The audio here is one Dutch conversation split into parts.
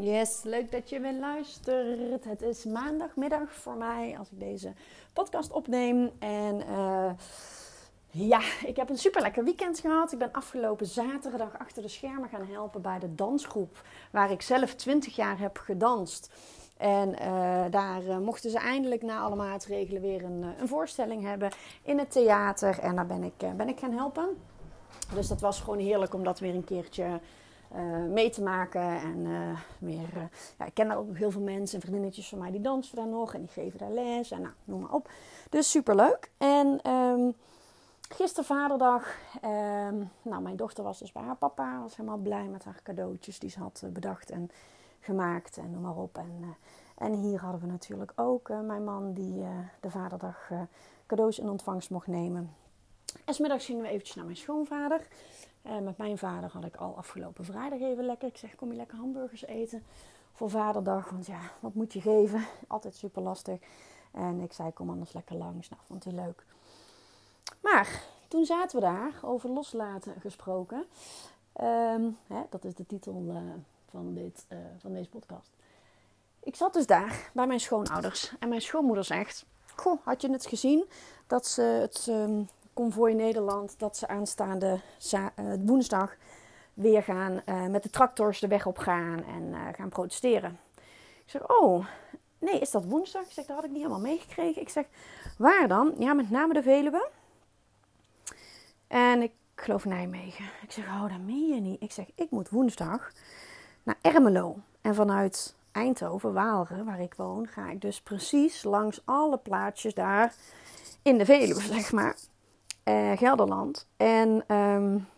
Yes, leuk dat je weer luistert. Het is maandagmiddag voor mij als ik deze podcast opneem. En uh, ja, ik heb een super lekker weekend gehad. Ik ben afgelopen zaterdag achter de schermen gaan helpen bij de dansgroep. Waar ik zelf 20 jaar heb gedanst. En uh, daar uh, mochten ze eindelijk na alle maatregelen weer een, een, voorstelling hebben in het theater. En daar ben ik, ben ik gaan helpen. Dus dat was gewoon heerlijk om dat weer een keertje uh, mee te maken. En uh, meer, uh, ja, ik ken daar ook heel veel mensen en vriendinnetjes van mij die dansen daar nog en die geven daar les en nou, noem maar op. Dus super leuk. En um, gisteren vaderdag, um, nou mijn dochter was dus bij haar papa, was helemaal blij met haar cadeautjes die ze had bedacht en gemaakt en noem maar op. En, en hier hadden we natuurlijk ook mijn man die de vaderdag cadeaus in ontvangst mocht nemen. En smiddags gingen we eventjes naar mijn schoonvader. En eh, met mijn vader had ik al afgelopen vrijdag even lekker. Ik zeg, kom je lekker hamburgers eten voor vaderdag? Want ja, wat moet je geven? Altijd super lastig. En ik zei, kom anders lekker langs. Nou, vond hij leuk. Maar toen zaten we daar, over loslaten gesproken. Um, hè, dat is de titel uh, van, dit, uh, van deze podcast. Ik zat dus daar bij mijn schoonouders. En mijn schoonmoeder zegt... Goh, had je het gezien dat ze het um, Convoy Nederland dat ze aanstaande uh, woensdag weer gaan uh, met de tractors de weg op gaan en uh, gaan protesteren. Ik zeg, oh, nee, is dat woensdag? Ik zeg, dat had ik niet helemaal meegekregen. Ik zeg, waar dan? Ja, met name de Veluwe. En ik geloof Nijmegen. Ik zeg, oh, dat meen je niet. Ik zeg, ik moet woensdag naar Ermelo. En vanuit Eindhoven, Waalre, waar ik woon, ga ik dus precies langs alle plaatsjes daar in de Veluwe, zeg maar uh, Gelderland. En um,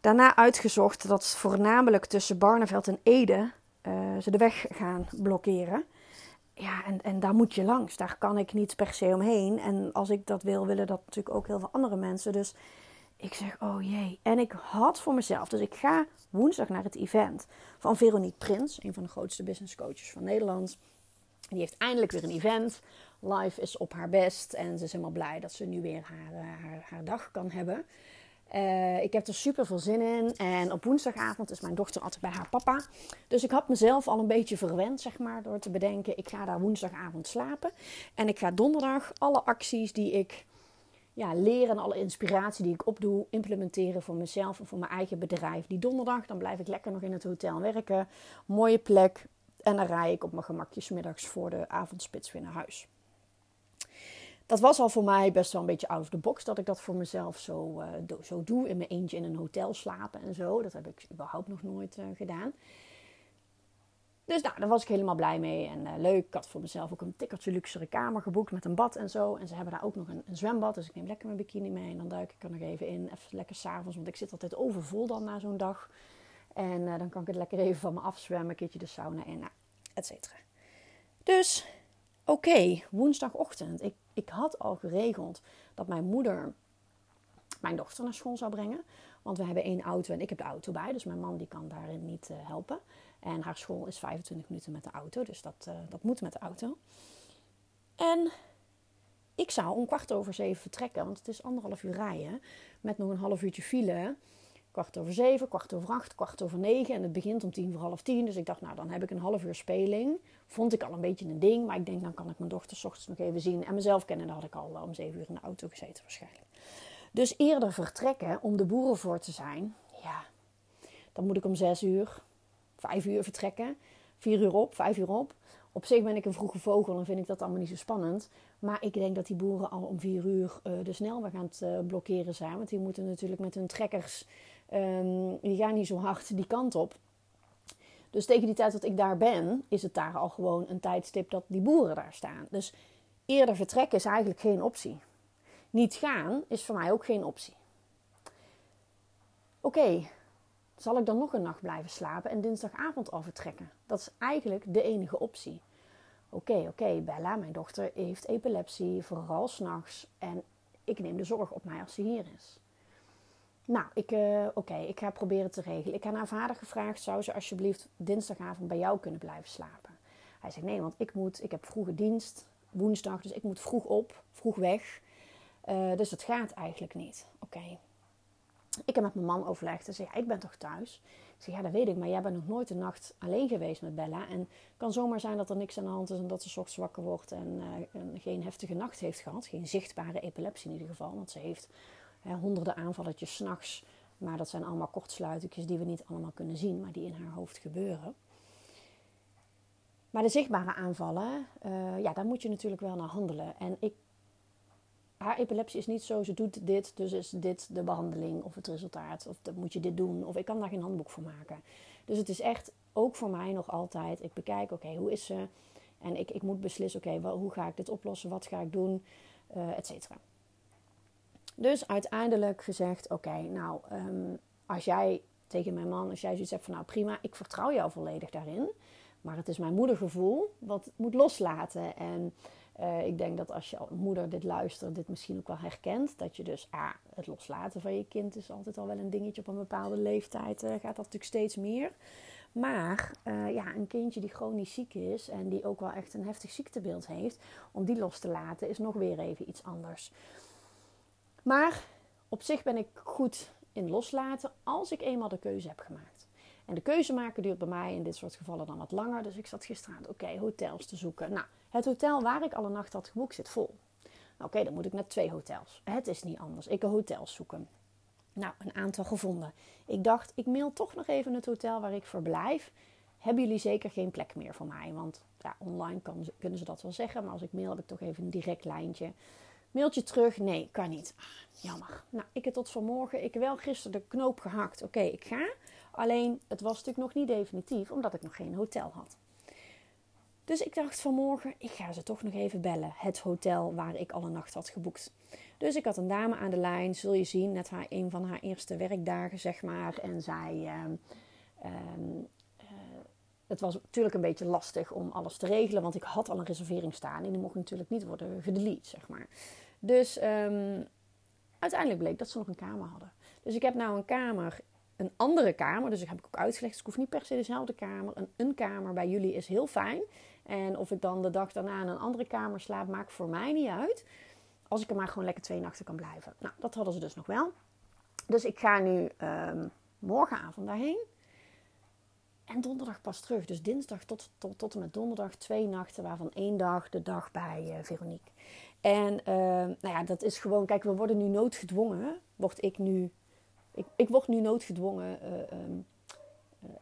daarna uitgezocht dat voornamelijk tussen Barneveld en Ede uh, ze de weg gaan blokkeren. Ja, en, en daar moet je langs. Daar kan ik niet per se omheen. En als ik dat wil, willen dat natuurlijk ook heel veel andere mensen. Dus ik zeg, oh jee. En ik had voor mezelf, dus ik ga woensdag naar het event van Veronique Prins, een van de grootste business coaches van Nederland. Die heeft eindelijk weer een event. Life is op haar best en ze is helemaal blij dat ze nu weer haar, eh, haar, haar dag kan hebben. Uh, ik heb er super veel zin in. En op woensdagavond is mijn dochter altijd bij haar papa. Dus ik had mezelf al een beetje verwend, zeg maar, door te bedenken: ik ga daar woensdagavond slapen. En ik ga donderdag alle acties die ik ja, leer en alle inspiratie die ik opdoe, implementeren voor mezelf en voor mijn eigen bedrijf. Die donderdag, dan blijf ik lekker nog in het hotel werken. Mooie plek. En dan rij ik op mijn gemakjes middags voor de avondspits weer naar huis dat was al voor mij best wel een beetje out of the box dat ik dat voor mezelf zo, do, zo doe. In mijn eentje in een hotel slapen en zo. Dat heb ik überhaupt nog nooit uh, gedaan. Dus nou, daar was ik helemaal blij mee en uh, leuk. Ik had voor mezelf ook een tikkeltje luxere kamer geboekt met een bad en zo. En ze hebben daar ook nog een, zwembad, dus ik neem lekker mijn bikini mee. En dan duik ik er nog even in, even lekker s'avonds, want ik zit altijd overvol dan na zo'n dag. En dan kan ik het lekker even van me afzwemmen, een keertje de sauna in, nou, et cetera. Dus oké, woensdagochtend. Ik, ik had al geregeld dat mijn moeder mijn dochter naar school zou brengen. Want we hebben één auto en ik heb de auto bij. Dus mijn man die kan daarin niet uh, helpen. En haar school is 25 minuten met de auto. Dus dat, uh, dat moet met de auto. En ik zou om kwart over zeven vertrekken. Want het is anderhalf uur rijden. Met nog een half uurtje file kwart over zeven, kwart over acht, kwart over negen. En het begint om tien voor half tien. Dus ik dacht, nou, dan heb ik een half uur speling. Vond ik al een beetje een ding. Maar ik denk, dan kan ik mijn dochter s ochtends nog even zien. En mezelf kennen, dan had ik al om zeven uur in de auto gezeten waarschijnlijk. Dus eerder vertrekken om de boeren voor te zijn. Ja, dan moet ik om zes uur, vijf uur vertrekken. Vier uur op, vijf uur op. op zich ben ik een vroege vogel en vind ik dat allemaal niet zo spannend. Maar ik denk dat die boeren al om vier uur uh, de snelweg aan het uh, blokkeren zijn. Want die moeten natuurlijk met hun trekkers, um, die gaan niet zo hard die kant op. Dus tegen die tijd dat ik daar ben, is het daar al gewoon een tijdstip dat die boeren daar staan. Dus eerder vertrekken is eigenlijk geen optie. Niet gaan is voor mij ook geen optie. Oké, zal ik dan nog een nacht blijven slapen en dinsdagavond al vertrekken? Dat is eigenlijk de enige optie. Oké, oké, Bella, mijn dochter heeft epilepsie, vooral s'nachts. En ik neem de zorg op mij als ze hier is. Nou, ik, uh, oké, ik ga proberen te regelen. Ik heb naar vader gevraagd, zou ze alsjeblieft dinsdagavond bij jou kunnen blijven slapen? Hij zegt, nee, want ik moet, ik heb vroege dienst, woensdag, dus ik moet vroeg op, vroeg weg. Uh, dus dat gaat eigenlijk niet. Oké. Ik heb met mijn man overlegd en zei, ik ben toch thuis? Ik zeg, ja, dat weet ik, maar jij bent nog nooit een nacht alleen geweest met Bella. En het kan zomaar zijn dat er niks aan de hand is en dat ze ochtends wakker wordt en, uh, geen heftige nacht heeft gehad. Geen zichtbare epilepsie in ieder geval, want ze heeft honderden aanvalletjes s'nachts. Maar dat zijn allemaal kortsluitingjes die we niet allemaal kunnen zien, maar die in haar hoofd gebeuren. Maar de zichtbare aanvallen, uh, ja, daar moet je natuurlijk wel naar handelen. En ik, haar epilepsie is niet zo, ze doet dit, dus is dit de behandeling of het resultaat. Of dan moet je dit doen, of ik kan daar geen handboek voor maken. Dus het is echt ook voor mij nog altijd, ik bekijk, oké, hoe is ze? En ik, ik moet beslissen, oké, hoe ga ik dit oplossen? Wat ga ik doen? Uh, et cetera. Dus uiteindelijk gezegd: Oké, nou, um, als jij tegen mijn man, als jij zoiets hebt van: Nou prima, ik vertrouw jou volledig daarin. Maar het is mijn moedergevoel wat moet loslaten. En uh, ik denk dat als je moeder dit luistert, dit misschien ook wel herkent. Dat je dus, ah, het loslaten van je kind is altijd al wel een dingetje op een bepaalde leeftijd. Uh, gaat dat natuurlijk steeds meer. Maar uh, ja, een kindje die chronisch ziek is en die ook wel echt een heftig ziektebeeld heeft, om die los te laten is nog weer even iets anders. Maar op zich ben ik goed in loslaten als ik eenmaal de keuze heb gemaakt. En de keuze maken duurt bij mij in dit soort gevallen dan wat langer. Dus ik zat gisteravond, oké, hotels te zoeken. Nou, het hotel waar ik al een nacht had geboekt zit vol. Nou, oké, dan moet ik naar twee hotels. Het is niet anders. Ik ga hotels zoeken. Nou, een aantal gevonden. Ik dacht, ik mail toch nog even het hotel waar ik verblijf. Hebben jullie zeker geen plek meer voor mij? Want ja, online kan, kunnen ze dat wel zeggen. Maar als ik mail heb ik toch even een direct lijntje. Mailtje terug, nee, kan niet. Jammer. Nou, ik heb tot vanmorgen, ik heb wel gisteren de knoop gehakt. Oké, ik ga. Alleen, het was natuurlijk nog niet definitief, omdat ik nog geen hotel had. Dus ik dacht vanmorgen, ik ga ze toch nog even bellen. Het hotel waar ik al een nacht had geboekt. Dus ik had een dame aan de lijn, zul je zien, net haar, een van haar eerste werkdagen, zeg maar. En zij, uh, het was natuurlijk een beetje lastig om alles te regelen, want ik had al een reservering staan en die mocht natuurlijk niet worden gedelete, zeg maar. Dus um, uiteindelijk bleek dat ze nog een kamer hadden. Dus ik heb nou een kamer, een andere kamer, dus ik heb ik ook uitgelegd, dus ik hoef niet per se dezelfde kamer. Een, een kamer bij jullie is heel fijn. En of ik dan de dag daarna in een andere kamer slaap, maakt voor mij niet uit. Als ik er maar gewoon lekker twee nachten kan blijven. Nou, dat hadden ze dus nog wel. Dus ik ga nu um, morgenavond daarheen. En donderdag pas terug. Dus dinsdag tot, tot, tot en met donderdag twee nachten, waarvan één dag de dag bij uh, Veronique. En uh, nou ja, dat is gewoon, kijk, we worden nu noodgedwongen. Word ik nu, ik, ik word nu noodgedwongen uh, um,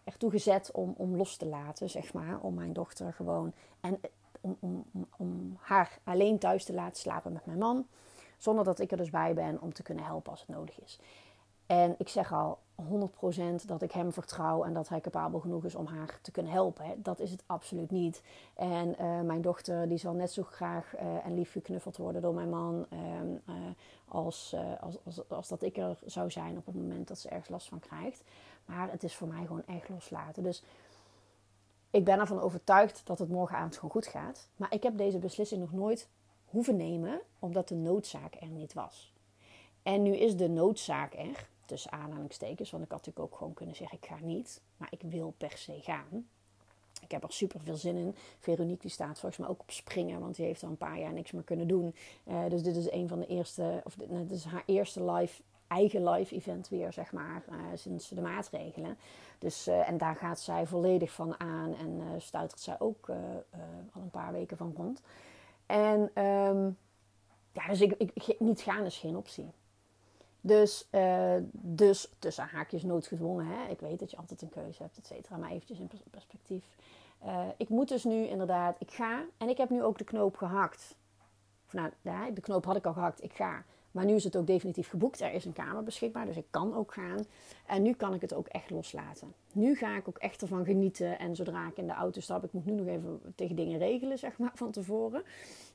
echt toegezet om, om los te laten, zeg maar. Om mijn dochter gewoon, en om, om, om haar alleen thuis te laten slapen met mijn man. Zonder dat ik er dus bij ben om te kunnen helpen als het nodig is. En ik zeg al 100% dat ik hem vertrouw en dat hij capabel genoeg is om haar te kunnen helpen. Dat is het absoluut niet. En uh, mijn dochter die zal net zo graag uh, en lief geknuffeld worden door mijn man uh, als, als, als, als, dat ik er zou zijn op het moment dat ze ergens last van krijgt. Maar het is voor mij gewoon echt loslaten. Dus ik ben ervan overtuigd dat het morgenavond gewoon goed gaat. Maar ik heb deze beslissing nog nooit hoeven nemen omdat de noodzaak er niet was. En nu is de noodzaak er tussen aanhalingstekens. Want ik had natuurlijk ook gewoon kunnen zeggen: ik ga niet. Maar ik wil per se gaan. Ik heb er super veel zin in. Veronique die staat volgens mij ook op springen, want die heeft al een paar jaar niks meer kunnen doen. Uh, dus dit is een van de eerste, of dit, dit is haar eerste live, eigen live event weer, zeg maar, uh, sinds de maatregelen. Dus, uh, en daar gaat zij volledig van aan en stuitert zij ook al een paar weken van rond. En um, ja, dus ik, ik, niet gaan is geen optie. Dus, uh, dus tussen haakjes noodgedwongen. Hè? Ik weet dat je altijd een keuze hebt, et cetera. Maar eventjes in perspectief. eh, ik moet dus nu inderdaad, ik ga en ik heb nu ook de knoop gehakt. Nou, ja, de knoop had ik al gehakt, ik ga. Maar nu is het ook definitief geboekt. Er is een kamer beschikbaar, dus ik kan ook gaan. En nu kan ik het ook echt loslaten. Nu ga ik ook echt ervan genieten. En zodra ik in de auto stap, ik moet nu nog even tegen dingen regelen, zeg maar, van tevoren.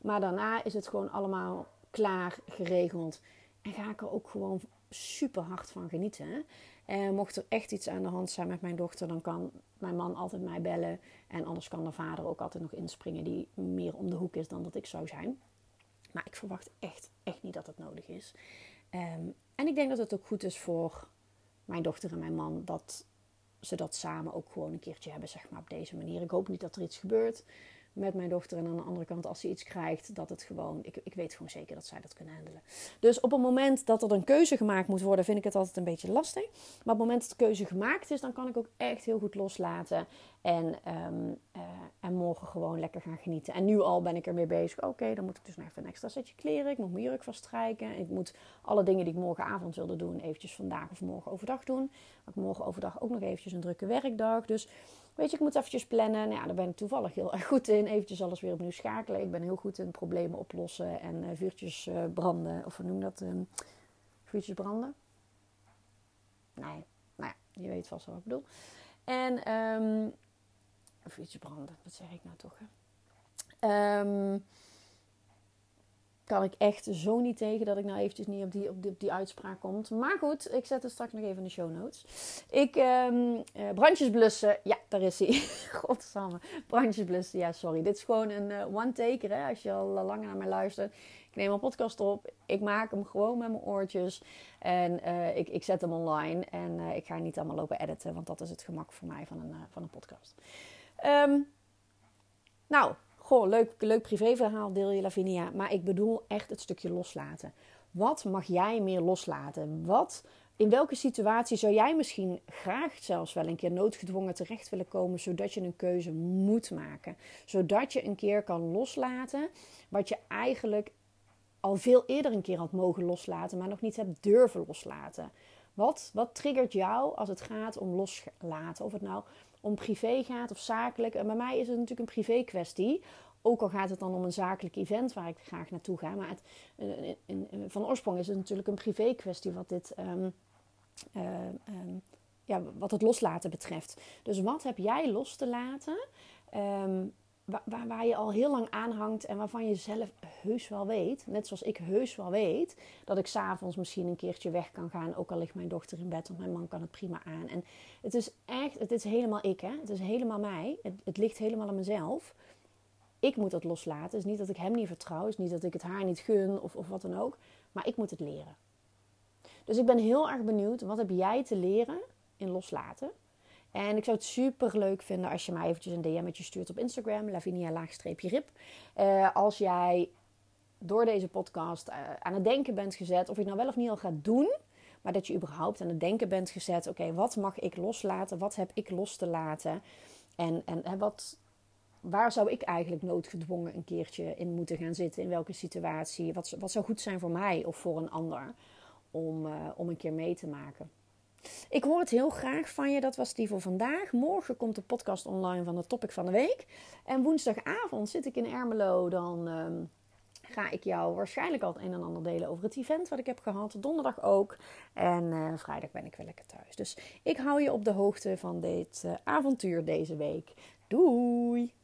Maar daarna is het gewoon allemaal klaar, geregeld. En ga ik er ook gewoon super hard van genieten. En mocht er echt iets aan de hand zijn met mijn dochter, dan kan mijn man altijd mij bellen. En anders kan de vader ook altijd nog inspringen, die meer om de hoek is dan dat ik zou zijn. Maar ik verwacht echt, echt niet dat het nodig is. Ehm, en ik denk dat het ook goed is voor mijn dochter en mijn man dat ze dat samen ook gewoon een keertje hebben, zeg maar op deze manier. Ik hoop niet dat er iets gebeurt met mijn dochter. En aan de andere kant, als ze iets krijgt, dat het gewoon. Ik, ik weet gewoon zeker dat zij dat kunnen handelen. Dus op het moment dat er een keuze gemaakt moet worden, vind ik het altijd een beetje lastig. Maar op het moment dat de keuze gemaakt is, dan kan ik ook echt heel goed loslaten. En, um, uh, en morgen gewoon lekker gaan genieten. En nu al ben ik ermee bezig. Oké, dan moet ik dus nog even een extra setje kleren. Ik moet mijn jurk vaststrijken. Ik moet alle dingen die ik morgenavond wilde doen, eventjes vandaag of morgen overdag doen. Want morgen overdag ook nog eventjes een drukke werkdag. Dus weet je, ik moet eventjes plannen. Nou ja, daar ben ik toevallig heel erg goed in. Eventjes alles weer opnieuw schakelen. Ik ben heel goed in problemen oplossen en uh, vuurtjes uh, branden. Of hoe noem je dat? Um, vuurtjes branden? Nee, nou ja, je weet vast wat ik bedoel. En um, vuurtjes branden, wat zeg ik nou toch? Um, kan ik echt zo niet tegen dat ik nou eventjes niet op die, op die, op die uitspraak komt. Maar goed, ik zet het straks nog even in de show notes. Ik, um, brandjes blussen. Ja, daar is hij. Godsamme. Brandjes blussen. Ja, sorry. Dit is gewoon een uh, one-taker. Als je al uh, langer naar mij luistert. Ik neem een podcast op. Ik maak hem gewoon met mijn oortjes. En ik, ik zet hem online. En ik ga niet allemaal lopen editen. Want dat is het gemak voor mij van een, van een podcast. Um, nou, Goh, leuk, leuk privéverhaal deel je, Lavinia. Maar ik bedoel echt het stukje loslaten. Wat mag jij meer loslaten? Wat, in welke situatie zou jij misschien graag zelfs wel een keer noodgedwongen terecht willen komen, zodat je een keuze moet maken? Zodat je een keer kan loslaten wat je eigenlijk al veel eerder een keer had mogen loslaten, maar nog niet hebt durven loslaten. Wat, wat triggert jou als het gaat om loslaten? Of het nou om privé gaat of zakelijk. En bij mij is het natuurlijk een privé kwestie. Ook al gaat het dan om een zakelijk event waar ik graag naartoe ga. Maar het, in, van oorsprong is het natuurlijk een privé kwestie wat dit. Um, ja, wat het loslaten betreft. Dus wat heb jij los te laten? Um, waar, waar, je al heel lang aan hangt en waarvan je zelf heus wel weet, net zoals ik heus wel weet, dat ik s'avonds misschien een keertje weg kan gaan, ook al ligt mijn dochter in bed, want mijn man kan het prima aan. En het is echt, het is helemaal ik, hè? Het is helemaal mij. Het, het ligt helemaal aan mezelf. Ik moet dat loslaten. Het is niet dat ik hem niet vertrouw, het is niet dat ik het haar niet gun of, of wat dan ook, maar ik moet het leren. Dus ik ben heel erg benieuwd, wat heb jij te leren in loslaten? En ik zou het super leuk vinden als je mij eventjes een DM'tje stuurt op Instagram, lavinia-rip. Uh, als jij door deze podcast uh, aan het denken bent gezet, of je het nou wel of niet al gaat doen, maar dat je überhaupt aan het denken bent gezet, oké, wat mag ik loslaten, wat heb ik los te laten en, en, wat, waar zou ik eigenlijk noodgedwongen een keertje in moeten gaan zitten, in welke situatie, wat, wat zou goed zijn voor mij of voor een ander om, uh, om een keer mee te maken. Ik hoor het heel graag van je. Dat was die voor vandaag. Morgen komt de podcast online van het topic van de week. En woensdagavond zit ik in Ermelo. Dan um, ga ik jou waarschijnlijk al het een en ander delen over het event wat ik heb gehad. Donderdag ook. En uh, vrijdag ben ik weer lekker thuis. Dus ik hou je op de hoogte van dit uh, avontuur deze week. Doei!